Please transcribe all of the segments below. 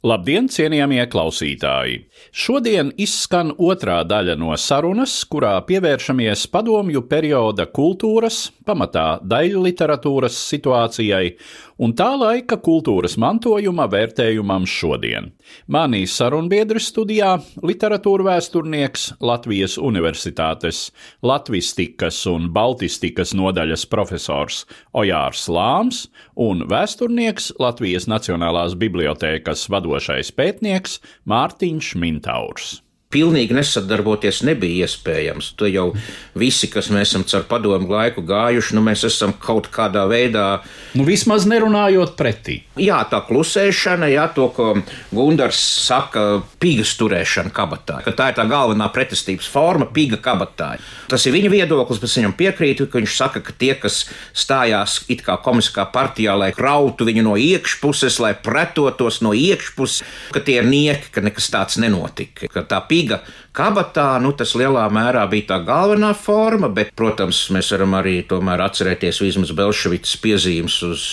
Labdien, cienījamie klausītāji! Šodien izskan otrā daļa no sarunas, kurā pievēršamies padomju perioda kultūras, pamatā daļu literatūras situācijai un tā laika kultūras mantojuma vērtējumam šodien. Mani sarunbiedri studijā - literatūra vēsturnieks Latvijas Universitātes Latvistikas un Baltistikas nodaļas profesors Ojārs Lāms un vēsturnieks Latvijas Nacionālās bibliotēkas vadošais pētnieks Mārtiņš Mintaurs. Pilnīgi nesadarboties nebija iespējams. To jau visi, kas mēs esam caur padomu laiku gājuši, nu mēs esam kaut kādā veidā Nu, vismaz nerunājot pretī. Jā, tā klusēšana, jā, to, ko Gunārs saka, pīgas turēšana kabatā. Ka tā ir tā galvenā pretestības forma, pīga kabatā. Tas ir viņa viedoklis, bet viņam piekrītu, ka viņš saka, ka tie, kas stājās it kā komiskā partijā, lai krautu viņu no iekšpuses, lai pretotos no iekšpuses, ka tie ir nieki, ka nekas tāds nenotika. Ka tā pīga kabatā, nu, tas lielā mērā bija tā galvenā forma, bet, protams, mēs varam arī tomēr atcerēties vismaz Belševicas piezīmes uz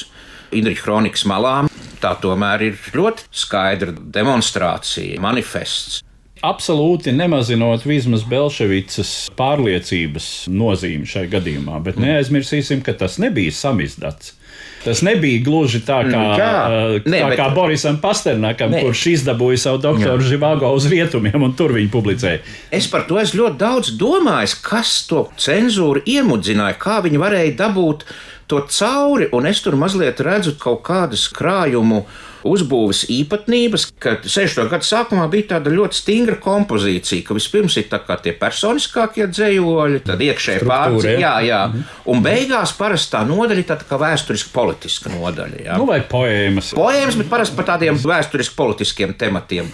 Indriča kronikas malām. Tā tomēr ir ļoti skaidra demonstrācija, manifests. Absolūti nemazinot vismaz Belševicas pārliecības nozīmi šai gadījumā, bet neaizmirsīsim, ka tas nebija samizdats. Tas nebija gluži tā kā, Mm, jā. uh, Nē, tā bet- kā Borisam Pasternakam, Nē. kurš izdabūja savu doktoru Živāgo uz rietumiem, un tur viņi publicēja. Es par to esmu ļoti daudz domājis, kas to cenzūru iemudzināja, kā viņi varēja dabūt to cauri, un es tur mazliet redzu kaut kādas krājumu uzbūves īpatnības, ka 60. gadu sākumā bija tāda ļoti stingra kompozīcija, ka vispirms ir tā kā tie personiskākie dzējoļi, tad iekšēji ja? jā, jā, un beigās parasti tā nodaļa ir tāda kā vēsturiski politiska nodaļa. Jā. Nu, vai poēmas. Poēmas, bet parasti par tādiem vēsturiski politiskiem tematiem.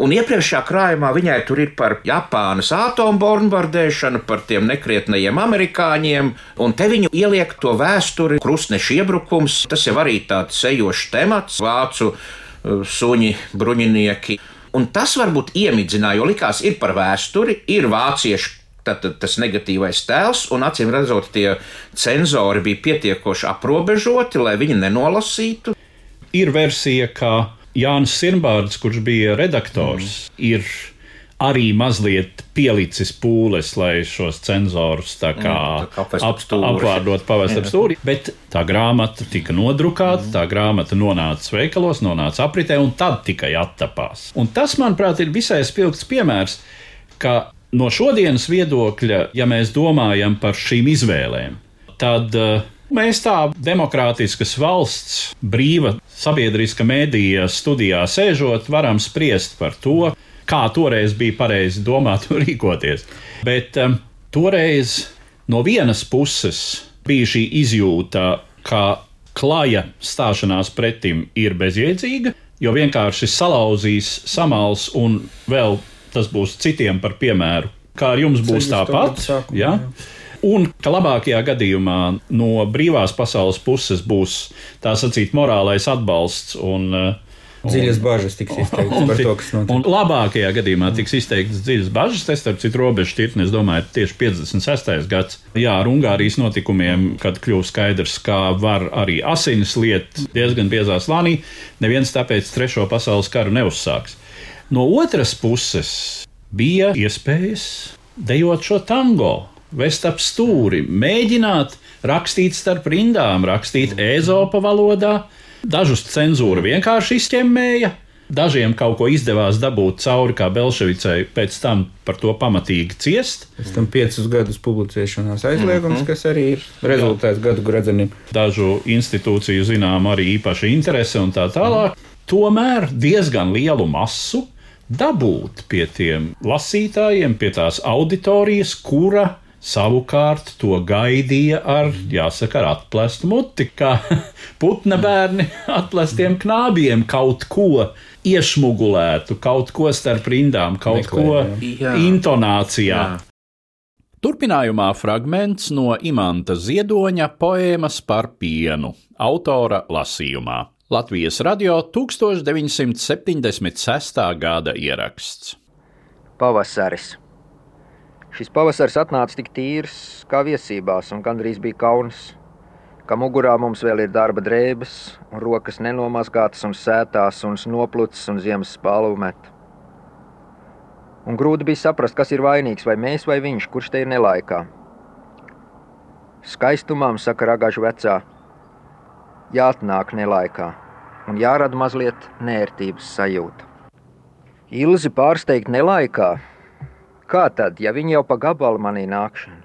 Un iepriekšējā krājumā viņai tur ir par Japānas atombombardēšanu, par tiem nekrietnajiem amerikāņiem, un te viņi ieliek to vēsturi, krustneša iebrukums. Tas jau arī tāds sejošs temats, vācu uh, suņi, bruņinieki. Un tas varbūt iemidzināja, jo likās, ir par vēsturi, ir vācieši Tātad tas negatīvais tēls, un acīm redzot, tie cenzori bija pietiekoši aprobežoti, lai viņi nenolasītu. Ir versija, ka Jānis Sirmbārds, kurš bija redaktors, mm. ir arī mazliet pielicis pūles, lai šos cenzorus tā kā Mm, tā kā ap apvārdot, pavest ap stūri. Bet tā grāmata tika nodrukāta, Mm. tā grāmata nonāca veikalos, nonāca apritē, un tad tikai attapās. Un tas, manuprāt, ir visai spilgts piemērs, ka no šodienas viedokļa, ja mēs domājam par šīm izvēlēm, tad uh, mēs tā demokrātiskas valsts, brīva sabiedriska mēdīja studijā sēžot, varam spriest par to, kā toreiz bija pareizi domāt un rīkoties. Bet um, toreiz no vienas puses bija šī izjūta, ka klaja stāšanās pretim ir bezjēdzīga, jo vienkārši salauzīs, samals un vēl tas būs citiem par piemēru. Kā ar jums būs 60. tāpat? sākumā, Ja? Un ka labākajā gadījumā no brīvās pasaules puses būs tā sacīt morālais atbalsts un uh, Dziļas bažas tiks izteiktas par to, kas Un notiek. labākajā gadījumā tiks izteiktas dziļas bažas. Es starp citu robežu šķirtni, es domāju, tieši 56. gads. Jā, ar Ungārijas notikumiem, kad kļuva skaidrs, ka var arī asinis liet diezgan biezā slānī, neviens tāpēc trešo pasaules karu neuzsāks. No otras puses bija iespējas dejot šo tango, vest ap stūri, mēģināt rakstīt starp rindām, rakstīt ezopa valodā. Dažus cenzūra vienkārši izķemmēja, dažiem kaut ko izdevās dabūt cauri, kā Belševicai, pēc tam par to pamatīgi ciest. Pēc tam piecus gadus publicēšanās aizliegums, kas arī ir rezultāts gadu gradzenim. Dažu institūciju zinām arī īpaša interese un tā tālāk. Tomēr diezgan lielu masu dabūt pie tiem lasītājiem, pie tās auditorijas, kura Savukārt to gaidīja ar, jāsaka, ar atplēstu muti, kā putna bērni atplēstiem knābiem kaut ko iesmugulētu, kaut ko starp rindām, kaut Meklējām. ko Jā. intonācijā. Turpinājumā fragments no Imanta Ziedoņa poēmas par pienu, autora lasījumā. Latvijas radio 1976. gada ieraksts. Pavasaris. Šis pavasaris atnāca tik tīrs, kā viesībās, un gandrīz bija kauns, ka mugurā mums vēl ir darba drēbes, un rokas nenomazgātas un sētās, un noplucis un ziemas spālu met. Un grūti bija saprast, kas ir vainīgs, vai mēs vai viņš, kurš te ir nelaikā. Skaistumam, saka ragažu vecā, jāatnāk nelaikā, un jārada mazliet nērtības sajūta. Ilzi pārsteigt nelaikā. Kā tad, ja viņi jau pa gabalu manī nākšanu?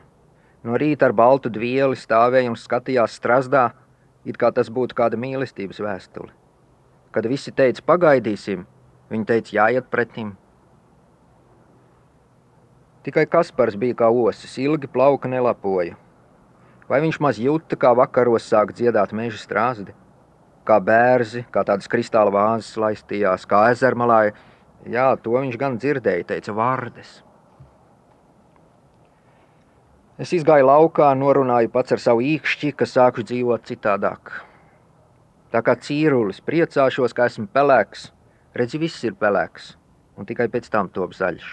No rīta ar baltu dvieli stāvēja un skatījās strāzdā, it kā tas būtu kāda mīlestības vēstule. Kad visi teica, pagaidīsim, viņi teica, jāiet pretim. Tikai Kaspars bija kā osis, ilgi plauka nelapoja. Vai viņš maz jūta, kā vakaros sāk dziedāt meža strāzdi? Kā bērzi, kā tādas kristāla vāzes laistījās, kā ezermalā. Jā, to viņš gan dzirdēja, teica vārdes. Es izgāju laukā, norunāju pats ar savu īkšķi, ka sāku dzīvot citādāk. Tā kā cīrulis, priecāšos, ka esmu pelēks. Redzi, viss ir pelēks, un tikai pēc tam top zaļš.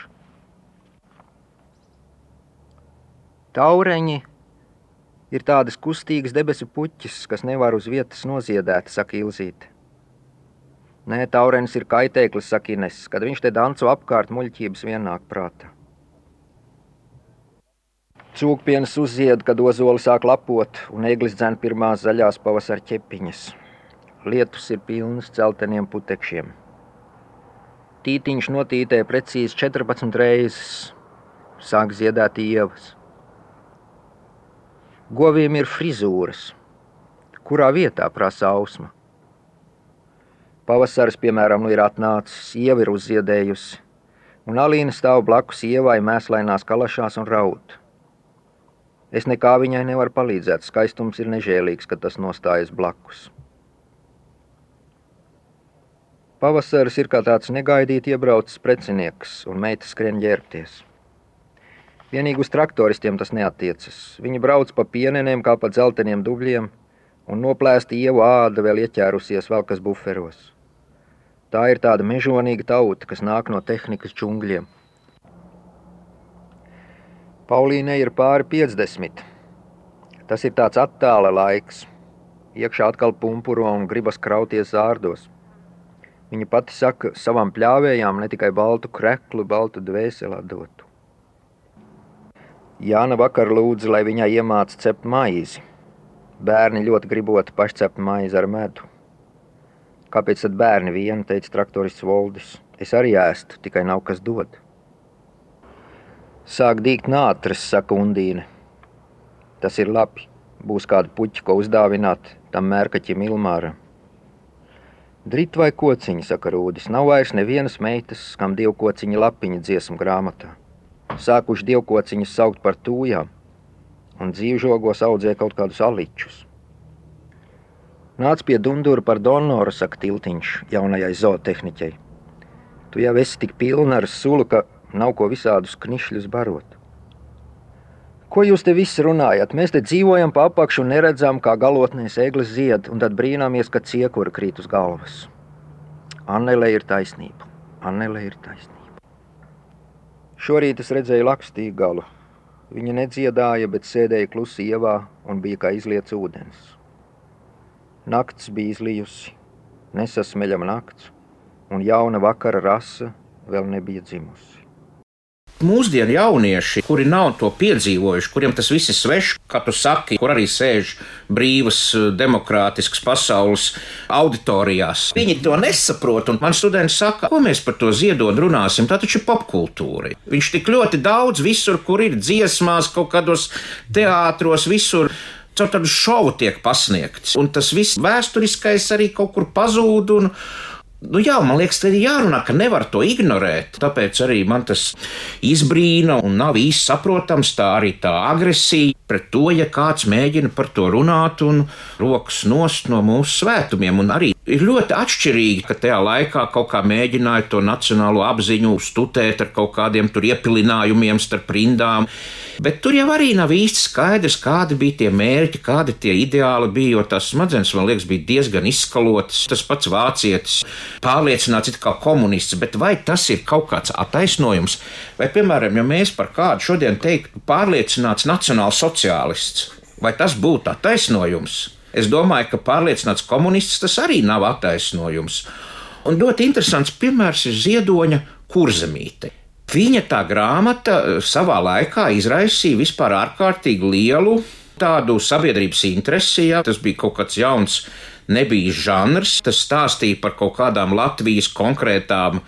Taureņi ir tādas kustīgas debesu puķis, kas nevar uz vietas noziedēt, saka Ilzīte. Nē, taurenis ir kaitēklis, saka Ines, kad viņš te danco apkārt, muļķības vienāk prātā. Cūkpienas uzzied, kad ozoli sāk lapot, un eglis dzēn pirmās zaļās pavasara ķepiņas. Lietus ir pilnas celteniem putekšiem. Tītiņš notītē precīzi 14 reizes, sāk ziedāt ievas. Govīm ir frizūras, kurā vietā prasa ausma. Pavasaris, piemēram, nu ir atnācis, ieva ir uzziedējusi, un Alīna stāv blakus ievai mēslainās kalašās un raud. Es nekā viņai nevaru palīdzēt, skaistums ir nežēlīgs, kad tas nostājas blakus. Pavasaris ir kā tāds negaidīti iebraucis precinieks, un meita skrien ģērbties. Vienīgi uz traktoristiem tas neatiecas. Viņi brauc pa pienenēm kā pa dzelteniem dubļiem, un noplēsta ievu āda vēl ieķērusies vēl kas buferos. Tā ir tāda mežonīga tauta, kas nāk no tehnikas džungļiem. Paulīnai ir pāri 50. Tas ir tāds attāla laiks. Iekšā atkal pumpuro un gribas krauties zārdos. Viņa pati saka, savām pļāvējām ne tikai baltu kreklu, baltu dvēseli dotu. Jāna vakar lūdza, lai viņai iemāca cept maizi. Bērni ļoti gribot pašcept maizi ar medu. Kāpēc tad bērni viena, teica traktorists Voldis. Es arī ēstu, tikai nav kas dod. Sāk dīgt nātris, saka Undīne. Tas ir labi. Būs kāda puķa, ko uzdāvināt tam mērkaķim Ilmāram. Drit vai kociņi, saka Rūdis. Nav vairs nevienas meitas, kam divu kociņu lapiņa dziesmu grāmatā. Sākuši dievkociņus saukt par tūjām, un dzīvžogos audzēja kaut kādus aličus. Nāc pie dundura par donoru, saka tiltiņš jaunajai zootehniķei. Tu jau esi tik pilna ar sulu, ka nav ko visādus knišļus barot. Ko jūs te visi runājat? Mēs te dzīvojam pa apakšu un neredzam, kā galotnēs eglis zied, un tad brīnāmies, ka ciekura krīt uz galvas. Annele ir taisnība. Annele ir taisnība. Šorīt es redzēju lakstīgu galu. Viņa nedziedāja, bet sēdēja klusi ievā un bija kā izliets ūdens. Nakts bija izlijusi, nesasmeļama nakts, un jauna vakara rasa vēl nebija dzimusi. Mūsdienu jaunieši, kuri nav to piedzīvojuši, kuriem tas viss ir svešs, kā tu saki, kur arī sēž brīvas, demokrātiskas pasaules auditorijās, viņi to nesaprot. Un man students saka, ko mēs par to ziedot runāsim, tā taču ir popkultūra. Viņš tik ļoti daudz visur, kur ir dziesmās, kaut kādos teātros, visur. Caur tādu šovu tiek pasniegts, un tas viss vēsturiskais arī kaut kur pazūd. Un, Nu, jā, man liekas, ka ir jārunā, ka nevar to ignorēt. Tāpēc arī man tas izbrīna un nav īsti saprotams tā arī tā agresija pret to, ja kāds mēģina par to runāt un rokas nost no mūsu svētumiem. Un arī ir ļoti atšķirīgi, ka tajā laikā kaut kā mēģināja to nacionālo apziņu stutēt ar kaut kādiem tur iepilinājumiem starp rindām. Bet tur jau arī nav īsti skaidrs, kādi bija tie mērķi, kādi tie ideāli bija, jo tās smadzenes, man liekas, bija diezgan izskalotas. Tas pats vācietis pārliecināts it kā komunists, bet vai tas ir kaut kāds attaisnojums? Vai, piemēram, ja mēs par kādu šodien teiktu pārliecināts nacionāls sociālists, vai tas būtu attaisnojums? Es domāju, ka pārliecināts komunists tas arī nav attaisnojums. Un ļoti interesants piemērs ir Ziedoņa kurzemīte. Viņa tā grāmata eh, savā laikā izraisīja vispār ārkārtīgi lielu tādu sabiedrības interesi. Jā. Tas bija kaut kāds jauns, nebija žanrs. Tas stāstīja par kaut kādām Latvijas konkrētām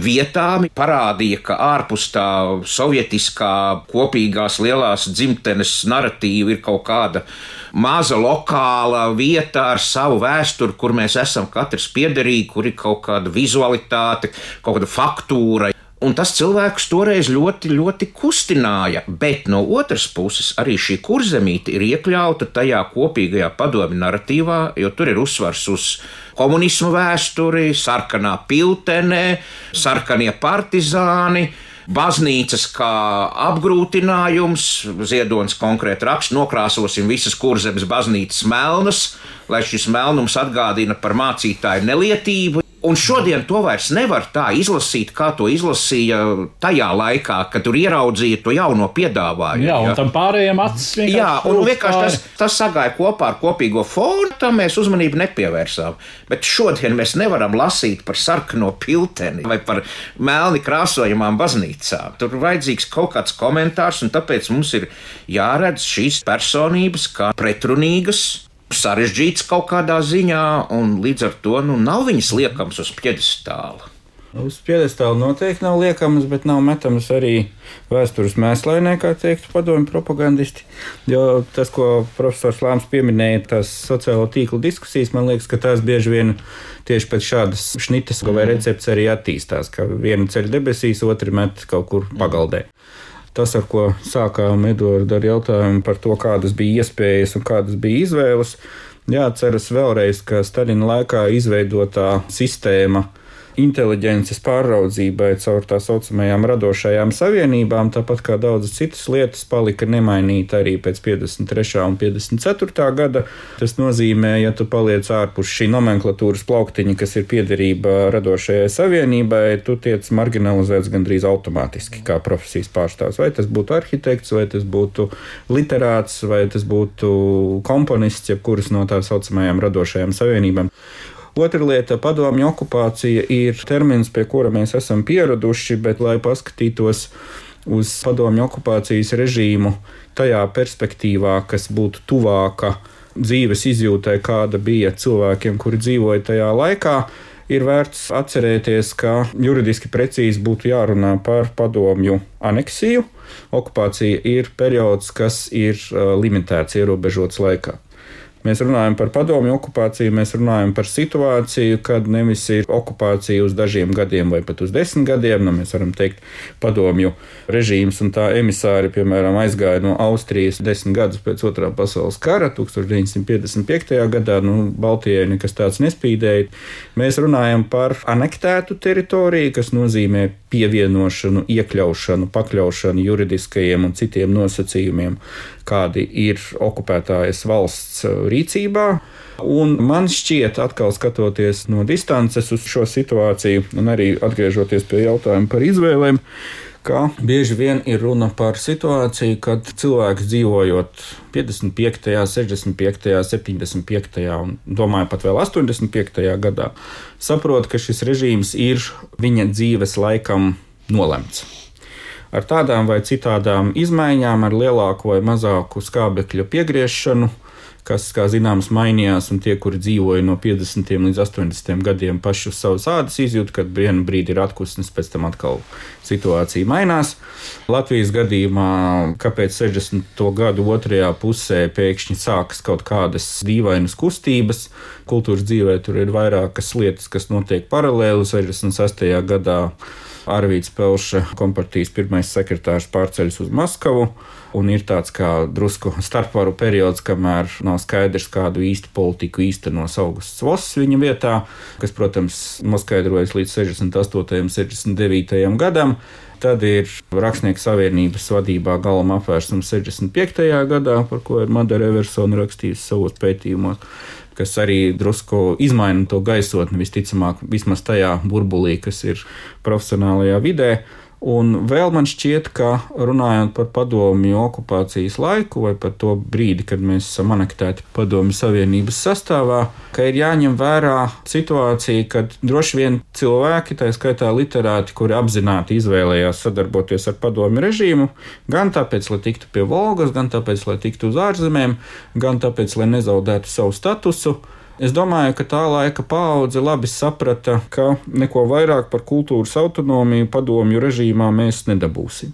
vietām, parādīja, ka ārpus tā sovietiskā kopīgās lielās dzimtenes narratīva ir kaut kāda maza lokāla vieta ar savu vēsturi, kur mēs esam katrs piederīgi, kur ir kaut kāda vizualitāte, kaut kāda faktūra. Un tas cilvēkus toreiz ļoti, ļoti kustināja, bet no otras puses arī šī kurzemīte ir iekļauta tajā kopīgajā padomju narratīvā, jo tur ir uzsvars uz komunismu vēsturi, sarkanā piltenē, sarkanie partizāni. Baznīcas kā apgrūtinājums, Ziedonis konkrēti raksta, nokrāsosim visas kurzemes baznīcas melnas, lai šis melnums atgādina par mācītāju nelietību. Un šodien to vairs nevar tā izlasīt, kā to izlasīja tajā laikā, kad tur ieraudzīja to jauno piedāvājumu. Jā, un tam pārējiem acis vienkārši. Jā, un vienkārši tas, tas sagāja kopā ar kopīgo fonu, tam mēs uzmanību nepievērsām. Bet šodien mēs nevaram lasīt par sarkano pilteni vai par melni krāsojamām baznīcām. Tur ir vajadzīgs kaut kāds komentārs, un tāpēc mums ir jāredz šīs personības kā pretrunīgas, sarežģīts kaut kādā ziņā, un līdz ar to nu, nav viņas liekams uz piedestāla. Uz piedestāla noteikti nav liekamas, bet nav metamas arī vēstures mēslainē, kā teiktu padomju propagandisti. Jo tas, ko profesors Lāms pieminēja, tās sociālo tīklu diskusijas, man liekas, ka tās bieži vien tieši pēc šādas šnitas vai recepts arī attīstās, ka viena ceļ debesīs, otra met kaut kur pagaldē. Tas, ar ko sākām Edvards ar jautājumu par to, kādas bija iespējas un kādas bija izvēles, jāatceras vēlreiz, ka Staļina laikā izveidotā sistēma inteliģences pāraudzībai caur tā saucamajām radošajām savienībām, tāpat kā daudzas citas lietas, palika nemainīta arī pēc 53. un 54. gada. Tas nozīmē, ja tu paliec ārpus šī nomenklatūras plauktiņa, kas ir piederība radošajai savienībai, tu tiec marginalizēts gandrīz automātiski kā profesijas pārstāvs. Vai tas būtu arhitekts, vai tas būtu literāts, vai tas būtu komponists, jebkuras no tā saucamajām radošajām savienībām. Otra lieta - padomju okupācija ir termins, pie kura mēs esam pieraduši, bet, lai paskatītos uz padomju okupācijas režīmu tajā perspektīvā, kas būtu tuvāka dzīves izjūtai, kāda bija cilvēkiem, kuri dzīvoja tajā laikā, ir vērts atcerēties, ka juridiski precīzi būtu jārunā par padomju aneksiju. Okupācija ir periods, kas ir limitēts, ierobežots laikā. Mēs runājam par padomju okupāciju, mēs runājam par situāciju, kad nevis ir okupācija uz dažiem gadiem vai pat uz desmit gadiem, nu, mēs varam teikt, padomju režīms un tā emisāri, piemēram, aizgāja no Austrijas desmit gadus pēc otrā pasaules kara, 1955. gadā, nu, Baltijai nekas tāds nespīdēja. Mēs runājam par anektētu teritoriju, kas nozīmē pievienošanu, iekļaušanu, pakļaušanu juridiskajiem un citiem nosacījumiem, kādi ir okupētājas valsts rīcībā. Un man šķiet, atkal skatoties no distances uz šo situāciju, un arī atgriežoties pie jautājuma par izvēlēm, ka bieži vien ir runa par situāciju, kad cilvēks dzīvojot 55., 65., 75. un domāju pat vēl 85. gadā, saprot, ka šis režīms ir viņa dzīves laikam nolemts ar tādām vai citādām izmaiņām, ar lielāku vai mazāku skābekļa piegriešanu, kas, kā zināms, mainījās, un tie, kuri dzīvoja no 50. līdz 80. gadiem, paši uz savas ādas izjūta, kad vienu brīdi ir atkusnis, pēc tam atkal situācija mainās. Latvijas gadījumā, kāpēc 60. gadu otrajā pusē pēkšņi sākas kaut kādas dīvainas kustības, kultūras dzīvē tur ir vairākas lietas, kas notiek paralēli 66. gadā. Arvīts Pelša, kompartijas pirmais sekretārs, pārceļas uz Maskavu un ir tāds kā drusku starpvaru periods, kamēr nav skaidrs, kādu īstu politiku īstenos Augusts Voss viņa vietā, kas, protams, noskaidrojas līdz 68. un 69. gadam. Tad ir Rakstnieku savienības vadībā galama apvērsums 65. gadā, par ko ir Madara Eversona rakstījusi savos pētījumos, kas arī drusku izmaina to gaisotni, visticamāk, vismaz tajā burbulī, kas ir profesionālajā vidē. Un vēl man šķiet, ka runājot par padomju okupācijas laiku vai par to brīdi, kad mēs esam anektēti padomju savienības sastāvā, ka ir jāņem vērā situācija, kad droši vien cilvēki, tā skaitā literāti, kuri apzināti izvēlējās sadarboties ar padomju režīmu, gan tāpēc, lai tiktu pie Volgas, gan tāpēc, lai tiktu uz ārzemēm, gan tāpēc, lai nezaudētu savu statusu, Es domāju, ka tā laika paudze labi saprata, ka neko vairāk par kultūras autonomiju padomju režīmā mēs nedabūsim.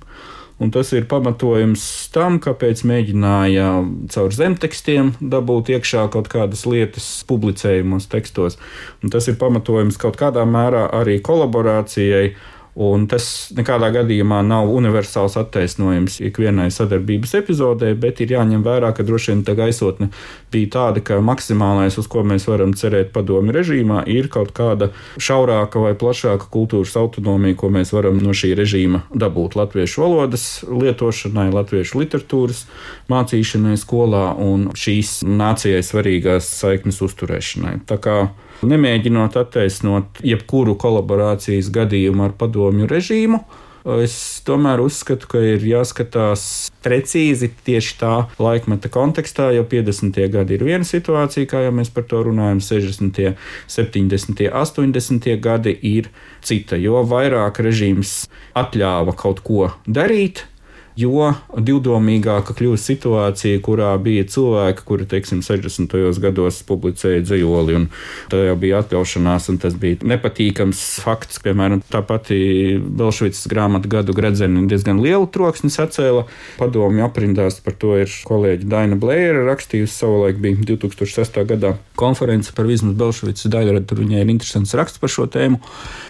Un tas ir pamatojums tam, kāpēc mēģināja caur zemtekstiem dabūt iekšā kaut kādas lietas publicējumos tekstos. Un tas ir pamatojums kaut kādā mērā arī kolaborācijai Un tas nekādā gadījumā nav universāls attaisnojums ikvienai sadarbības epizodē, bet ir jāņem vērā, ka droši vien tā gaisotne bija tāda, ka maksimālais, uz ko mēs varam cerēt padomi režīmā, ir kaut kāda šaurāka vai plašāka kultūras autonomija, ko mēs varam no šī režīma dabūt latviešu valodas lietošanai, latviešu literatūras mācīšanai skolā un šīs nācijai svarīgās saiknes uzturēšanai. Tā kā Nemēģinot attaisnot jebkuru kolaborācijas gadījumu ar padomju režīmu, es tomēr uzskatu, ka ir jāskatās precīzi tieši tā laikmeta kontekstā, jo 50. gadi ir viena situācija, kā jau mēs par to runājam, 60., 70., 80. gadi ir cita, jo vairāk režīms atļāva kaut ko darīt jo divdomīgāka kļūst situācija, kurā bija cilvēki, kuri, teiksim, 60. gados publicēja dzējoli, un tā jau bija atļaušanās, un tas bija nepatīkams fakts. Piemēram, tā pati Belšvicas grāmata gadu gredzeni diezgan lielu troksni sacēla. Padomju aprindās par to ir kolēģi Daina Blēra rakstījusi savulaik bija 2006. gadā konference par Vizmas Belšvicas daļradu, tur viņai ir interesants raksts par šo tēmu,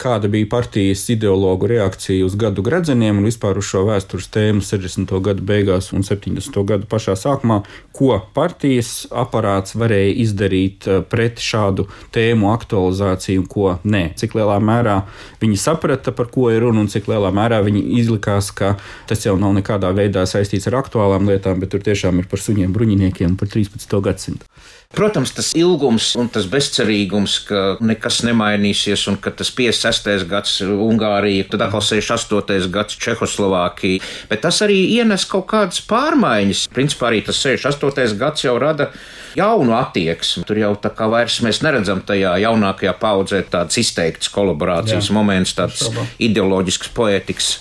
kāda bija partijas ideologu reakcija uz gadu gredzeniem un vispār uz šo vēstures tēmu 60. gadu beigās un 70. gadu pašā sākumā, ko partijas aparāts varēja izdarīt eh, pret šādu tēmu aktualizāciju ko nē. Cik lielā mērā viņi saprata, par ko ir runa un cik lielā mērā viņi izlikās, ka tas jau nav nekādā veidā saistīts ar aktuālām lietām, bet tur tiešām ir par suņiem bruņiniekiem par 13. gadsimtu. Protams, tas ilgums un tas bezcerīgums, ka nekas nemainīsies, un ka tas 56. gads Ungārija, tad atkal 68. gads Čehoslovākija, bet tas arī ienes kaut kādas pārmaiņas. Principā arī tas 68. gads jau rada jaunu attieksmi. Tur jau tā kā vairs mēs neredzam tajā jaunākajā paudzē tādas izteiktas kolaborācijas Jā. moments, tāds ideoloģisks poētikas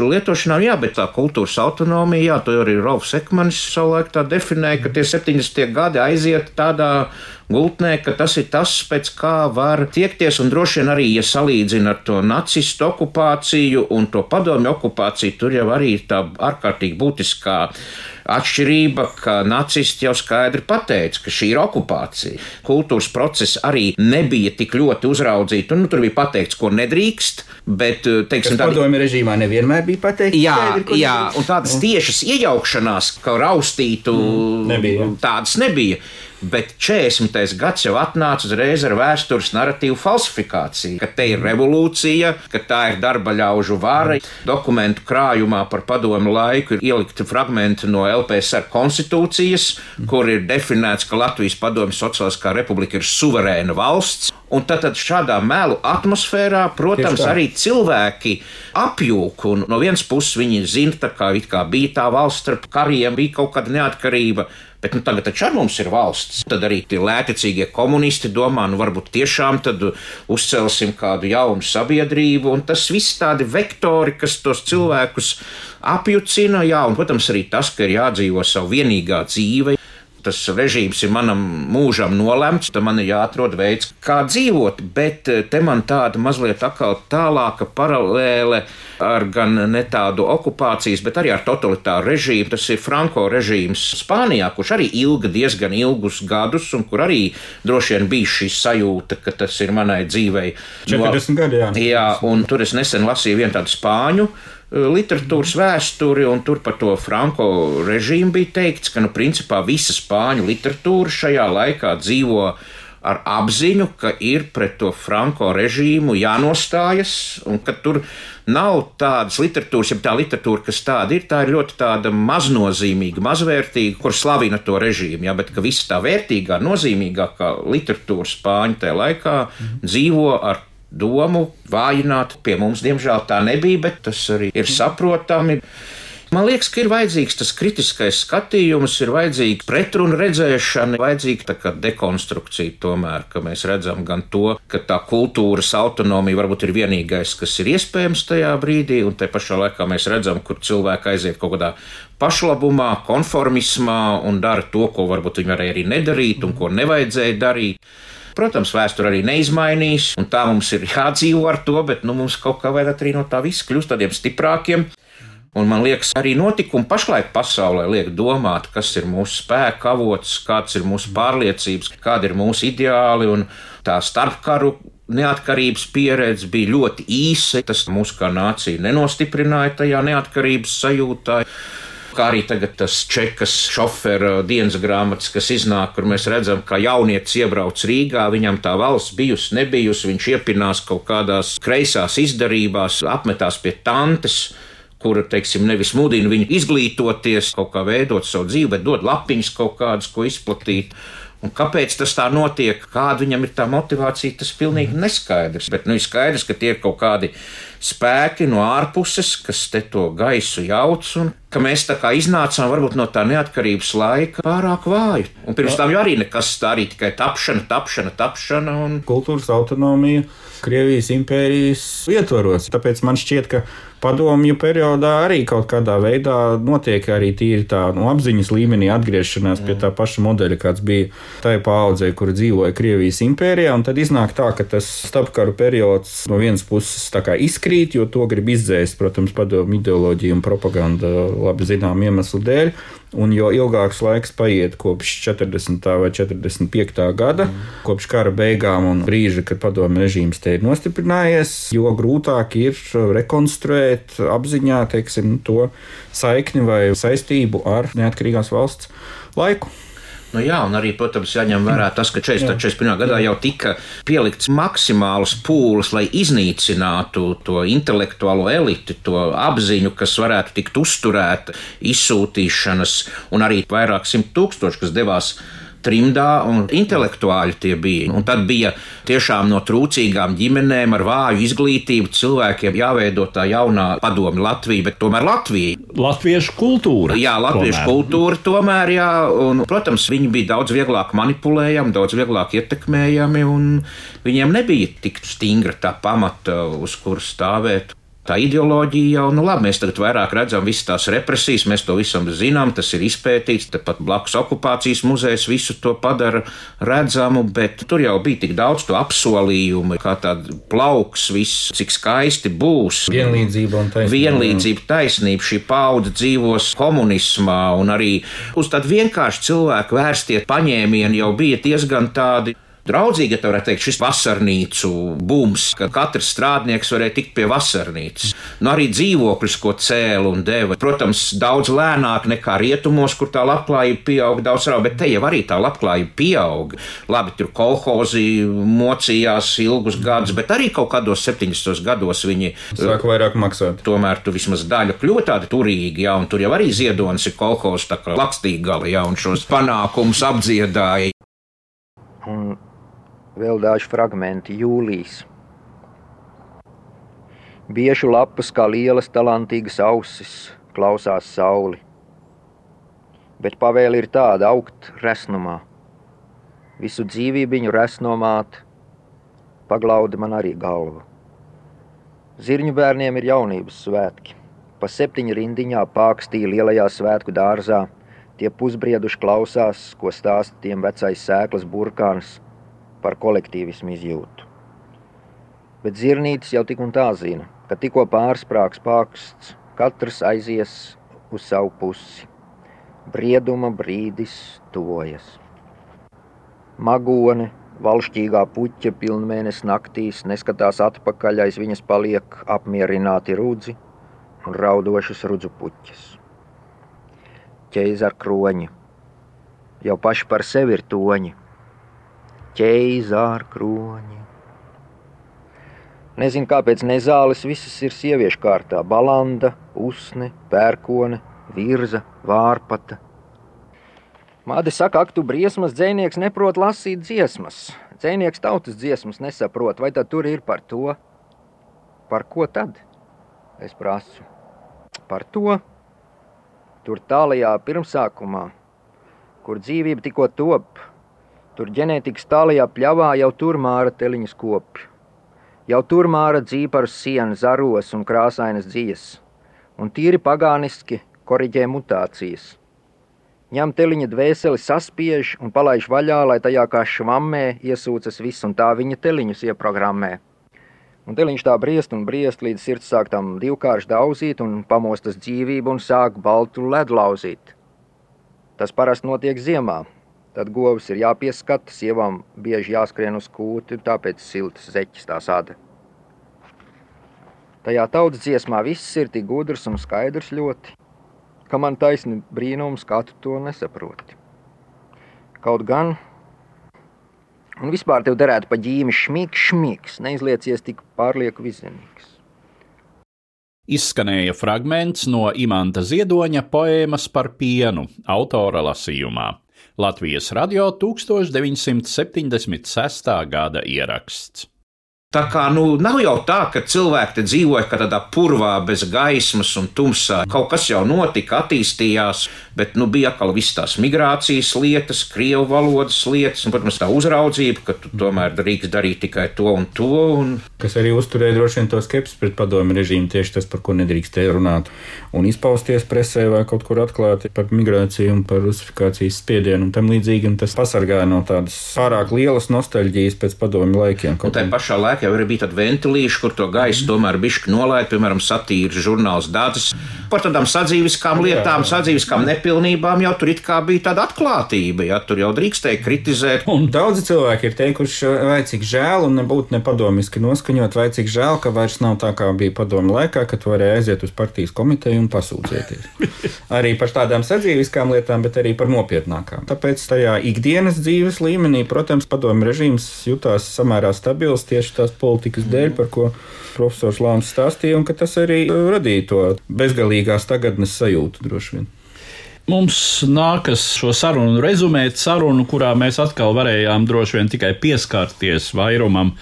lietošanā, jā, bet tā kultūras autonomija, jā, to arī Rolfs Ekmanis savulaik tā definēja, ka tie 70. gadi aiziet tādā gultnē, ka tas ir tas, pēc kā var tiekties, un droši vien arī, ja salīdzina ar to nacistu okupāciju un to padomju okupāciju, tur jau arī ir tā ārkārtīgi būtiskā atšķirība, ka nacisti jau skaidri pateica, ka šī ir okupācija. Kultūras process arī nebija tik ļoti uzraudzīts, un nu, tur bija pateikts, ko nedrīkst, bet, eh, teiksim, tādi... padomju režīmā nevienmēr bija pateikts. Jā, skaidri, jā, nedrīkst. un tādas tiešas iejaukšanās, ka raustītu, mm, nebija. tādas nebija. Bet 40. gads jau atnāca uzreiz ar vēstures narratīvu falsifikāciju, ka te ir revolūcija, ka tā ir darba ļaužu vara. Dokumentu krājumā par padomu laiku ir ielikti fragmenti no LPSR konstitūcijas, kur ir definēts, ka Latvijas padomju sociāliskā republika ir suverēna valsts. Un tad, tad šādā melu atmosfērā, protams, arī cilvēki apjūk. No vienas puses viņi zina, ka kā bija tā valsts starp kariem, bija kaut kāda neatkarība. Bet nu, tagad taču ar mums ir valsts. Tad arī tie lētecīgie komunisti domā, nu varbūt tiešām tad uzcelsim kādu jaunu sabiedrību. Un tas viss tādi vektori, kas tos cilvēkus apjucina, jā, un, protams, arī tas, ka ir jādzīvo savu vienīgā dzīve. Tas režīms ir manam mūžam nolemts, tad man ir jāatrod veids, kā dzīvot. Bet eh, te man tāda mazliet atkal tālāka paralēle ar gan ne tādu okupācijas, bet arī ar totalitāru režīmu. Tas ir Franko režīms Spānijā, kurš arī ilga diezgan ilgus gadus, un kur arī droši vien bija šī sajūta, ka tas ir manai dzīvei. 40 gadi, jā. Jā, un tur es nesen lasīju vienu tādu spāņu literatūras vēsturi, un tur par to Franko režīmu bija teikts, ka, nu, principā visa spāņu literatūra šajā laikā dzīvo ar apziņu, ka ir pret to Franko režīmu jānostājas, un ka tur nav tādas literatūras, ja tā literatūra, kas tāda ir, tā ir ļoti tāda maznozīmīga, mazvērtīga, kur slavina to režīmu, ja, bet ka visa tā vērtīgā, nozīmīgākā literatūra spāņu tajā laikā mm. dzīvo ar domu vājināt. Pie mums, diemžēl, tā nebija, bet tas arī ir saprotami. Man liekas, ka ir vajadzīgs tas kritiskais skatījums, ir vajadzīga pretrunu redzēšana, vajadzīga dekonstrukcija tomēr, ka mēs redzam gan to, ka tā kultūras autonomija varbūt ir vienīgais, kas ir iespējams tajā brīdī, un te pašā laikā mēs redzam, kur cilvēki aiziet kaut kādā pašlabumā, konformismā un dara to, ko varbūt viņi varēja arī nedarīt un ko nevajadzēja darīt. Protams, vēsture arī neizmainīs, un tā mums ir jādzīvo ar to, bet nu, mums kaut kā vajadzētu arī no tā visa kļūt tādiem stiprākiem. Un man liekas, arī notikumi pašlaik pasaulē liek domāt, kas ir mūsu spēka avots, kāds ir mūsu pārliecības, kādi ir mūsu ideāli tā starpkaru neatkarības pieredze bija ļoti īsa. Tas mūsu kā nācija nenostiprināja tajā neatkarības sajūtā. Kā arī tagad tas čekas šofera dienas grāmatas, kas iznāk, kur mēs redzam, ka jaunietis iebrauc Rīgā, viņam tā valsts bijusi, nebijusi, viņš iepinās kaut kādās kreisās izdarībās, apmetās pie tantes kura, teiksim, nevis mudina viņu izglītoties, kaut kā veidot savu dzīvi, bet dod lapiņas kaut kādas, ko izplatīt. Un kāpēc tas tā notiek, kāda viņam ir tā motivācija, tas pilnīgi neskaidrs. Bet nu, ir skaidrs, ka tie ir kaut kādi spēki no ārpuses, kas te to gaisu jauc, un ka mēs tā kā iznācām varbūt no tā neatkarības laika pārāk vāji. Un pirms tam jau arī nekas tā arī tikai tapšana, tapšana, tapšana. Un... Kultūras autonomija Krievijas impērijas ietvaros. Tāpēc man šķiet, ka padomju periodā arī kaut kādā veidā notiek arī tīri tā nu, apziņas līmenī atgriešanās mm. pie tā paša modeļa, kāds bija tajā paudzē, kur dzīvoja Krievijas impērijā. Tad iznāk tā, ka tas starpkaru periods no vienas puses izkrīt krīt, jo to grib izdzēst, protams, padomu ideoloģija un propaganda labi zinām iemeslu dēļ. Un jo ilgāks laiks paiet kopš 40. vai 45. gada, mm. kopš kara beigām un brīža, kad padomu režīms te ir nostiprinājies, jo grūtāk ir rekonstruēt apziņā teiksim, to saikni vai saistību ar neatkarīgās valsts laiku. Nu jā, un arī, protams, jāņem vērā tas, ka 41. gadā jau tika pielikts maksimāls pūles, lai iznīcinātu to intelektuālo eliti, to apziņu, kas varētu tikt uzturēta, izsūtīšanas, un arī vairāk simt tūkstoši, kas devās trimdā un intelektuāļi tie bija. Un tad bija tiešām no trūcīgām ģimenēm ar vāju izglītību cilvēkiem jāveido tā jaunā padomi Latvija, bet tomēr Latvija. Latviešu kultūra. Jā, latviešu tomēr. kultūra tomēr, jā, un, protams, viņi bija daudz vieglāk manipulējami, daudz vieglāk ietekmējami, un viņiem nebija tik stingra tā pamata, uz kuras stāvēt. Tā ideoloģija jau, nu labi, mēs tagad vairāk redzam visas tās represijas, mēs to visam zinām, tas ir izpētīts, tepat blakus okupācijas muzejs visu to padara redzamu, bet tur jau bija tik daudz to apsolījumu, kā tāda plauks, viss, cik skaisti būs. Vienlīdzība un taisnība. Vienlīdzība, taisnība, šī paudze dzīvos komunismā un arī uz tādu vienkāršu cilvēku vērstie paņēmieni jau bija diezgan tādi draudzīgi, ja tā varētu teikt, šis vasarnīcu bums, ka katrs strādnieks varēja tikt pie vasarnīcas. Nu, arī dzīvokļus, ko cēla un deva. Protams, daudz lēnāk nekā rietumos, kur tā labklājība pieauga daudz rāk, bet te jau arī tā labklājība pieauga. Labi, tur kolhozi mocījās ilgus gadus, bet arī kaut kādos 70 gados viņi sāk vairāk maksāt. Tomēr tu vismaz daļa kļūst tāda turīga, ja, un tur jau arī ziedonis ir kolhozs, tā kā lakstīgali, ja, un šos panākumus apdziedāja. Un vēl daži fragmenti jūlijas. Biežu lapas kā lielas talantīgas ausis klausās sauli, bet pavēle ir tāda augt resnumā. Visu dzīvību viņu resnomāt, paglaudi man arī galvu. Zirņu bērniem ir jaunības svētki. Pa septiņu rindiņā pākstīja lielajā svētku dārzā, Tie pusbrieduši klausās, ko stāsta tiem vecais sēklas burkāns par kolektīvismu izjūtu. Bet zirnītis jau tik un tā zina, ka tikko pārsprāgs paksts, katrs aizies uz savu pusi. Brieduma brīdis tuvojas. Magone, valšķīgā puķa pilnmēnesis naktīs neskatās atpakaļ, aiz viņas paliek apmierināti rudzi un raudošas rudzu puķas. Ķeizara kroņi, jau paši par sevi ir toņi. Ķeizara kroņi. Nezinu, kāpēc nezāles visas ir sieviešu kārtā. Balanda, usne, pērkone, virza, vārpata. Māte saka, ak, tu briesmas dzēnieks neprot lasīt dziesmas. Dzēnieks tautas dziesmas nesaprot, vai tad tur ir par to? Par ko tad? Es prasu. Par to. Tur tālajā pirmsākumā, kur dzīvība tikko top, tur ģenētikas tālajā pļavā jau tur māra teliņas kopi. Jau tur māra dzīparu sienu, zaros un krāsainas dzīves, un tīri pagāniski koriģē mutācijas. Ņem teliņa dvēseli, saspiež un palaiž vaļā, lai tajā kā švammē iesūcas viss, un tā viņa teliņus ieprogrammē. Un teliņš tā briest un briest, līdz sirds sāk tam divkārši daudzīt un pamostas dzīvību un sāk baltu ledu lauzīt. Tas parasti notiek ziemā, Tad govs ir jāpieskata, sievām bieži jāskrien uz kūti, tāpēc siltas zeķis tā sāda. Tajā tautas dziesmā viss ir tik gudrs un skaidrs ļoti, ka man taisni brīnums, kā tu to nesaproti. Kaut gan, un vispār tev derētu pa ģīmi šmīgs, šmīgs, neizliecies tik pārlieku vizinīgs. Izskanēja fragments no Imanta Ziedoņa poēmas par pienu autora lasījumā. Latvijas radio 1976. gada ieraksts. Tā kā nu, nav jau tā, ka cilvēki dzīvoja tādā purvā, bez gaismas un tumsā. Kaut kas jau notika, attīstījās, bet nu, bija atkal visas tās migrācijas lietas, krievu valodas lietas, un, protams, tā uzraudzība, ka tu tomēr drīkst darīt tikai to un to. Un... Kas arī uzturēja droši vien to skepsi pret padomu režīmu, tieši tas, par ko nedrīkstēja runāt un izpausties presē vai kaut kur atklāti par migrāciju un par rusifikācijas spiedienu un tam līdzīgi. Un tas pasargāja no tādas pārāk lielas nostalģijas pēc padomu laikiem. Un tajā pašā laikā jau arī bija tādi ventilīši, kur to gaisu tomēr bišķi nolaid, piemēram, satīra žurnāls Dācis. Par tādām sadzīviskām lietām, sadzīviskām nepilnībām jau tur it kā bija tāda atklātība, ja tur jau drīkstēja kritizēt. Un daudzi cilvēki ir teikuši, vai cik žēl, un nebūtu nepadomiski noskaņot, vai cik žēl, ka vairs nav tā kā bija padomu laikā, kad varēja aiziet uz partijas komiteju un pasūdzēties. arī par tādām sadzīviskām lietām, bet arī par nopietnākām. Tāpēc tajā ikdienas dzīves līmenī, protams, padomu režīms jutās samērā stabils tieši tās politikas dēļ, par ko profesors Lāns stāstīja, un ka tas arī radīja to bezgalīgās tagadnes sajūtu droši vien. Mums nākas šo sarunu rezumēt, sarunu, kurā mēs atkal varējām droši vien tikai pieskarties vairumam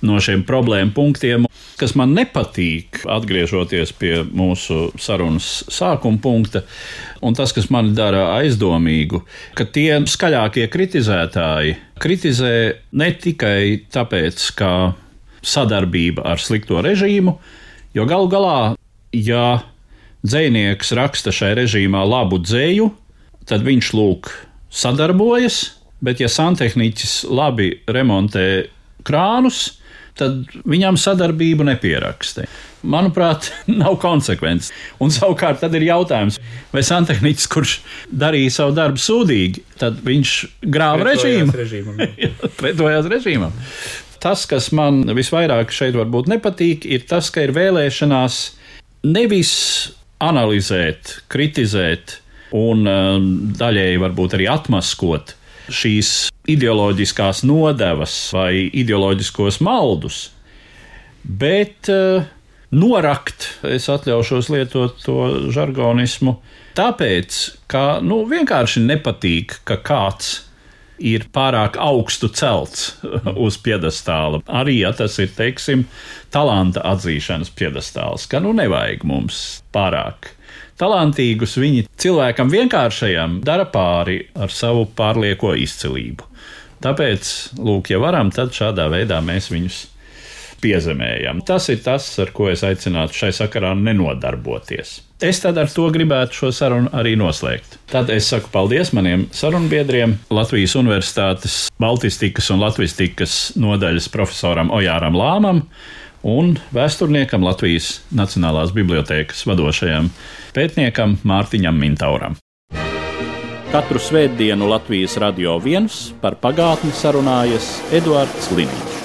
no šiem problēmu punktiem, kas man nepatīk, atgriežoties pie mūsu sarunas sākuma punkta, un tas, kas man dara aizdomīgu, ka tie skaļākie kritizētāji kritizē ne tikai tāpēc, ka sadarbība ar slikto režīmu, jo galu galā, ja dzinieks raksta šai režīmā labu dzēju, tad viņš lūk sadarbojas, bet ja santehniķis labi remontē krānus, tad viņam sadarbību nepieraksta. Manuprāt, nav konsekvences. Un savukārt tad ir jautājums, vai santehniķis, kurš darīja savu darbu sūdīgi, tad viņš grāva režīmu. Pretojās režīmam. Tas, kas man visvairāk šeit varbūt nepatīk, ir tas, ka ir vēlēšanās nevis analizēt, kritizēt un um, daļēji varbūt arī atmaskot šīs ideoloģiskās nodevas vai ideoloģiskos maldus, bet uh, norakt, es atļaušos lietot to žargonismu, tāpēc, ka nu, vienkārši nepatīk, ka kāds ir pārāk augstu celts uz piedestāla. Arī ja tas ir, teiksim, talanta atzīšanas piedestāls, ka nu nevajag mums pārāk. Talantīgus viņi cilvēkam vienkāršajam dara pāri ar savu pārlieko izcilību. Tāpēc, lūk, ja varam, tad šādā veidā mēs viņus piezemējam. Tas ir tas, ar ko es aicinātu šai sakarā nenodarboties. Es tad ar to gribētu šo sarunu arī noslēgt. Tad es saku paldies maniem sarunbiedriem, Latvijas Universitātes Baltistikas un Latvistikas nodaļas profesoram Ojāram Lāmam un vēsturniekam Latvijas Nacionālās bibliotēkas vadošajam pētniekam Mārtiņam Mintauram. Katru svētdienu Latvijas radio viens par pagātni sarunājas Eduards Līniju.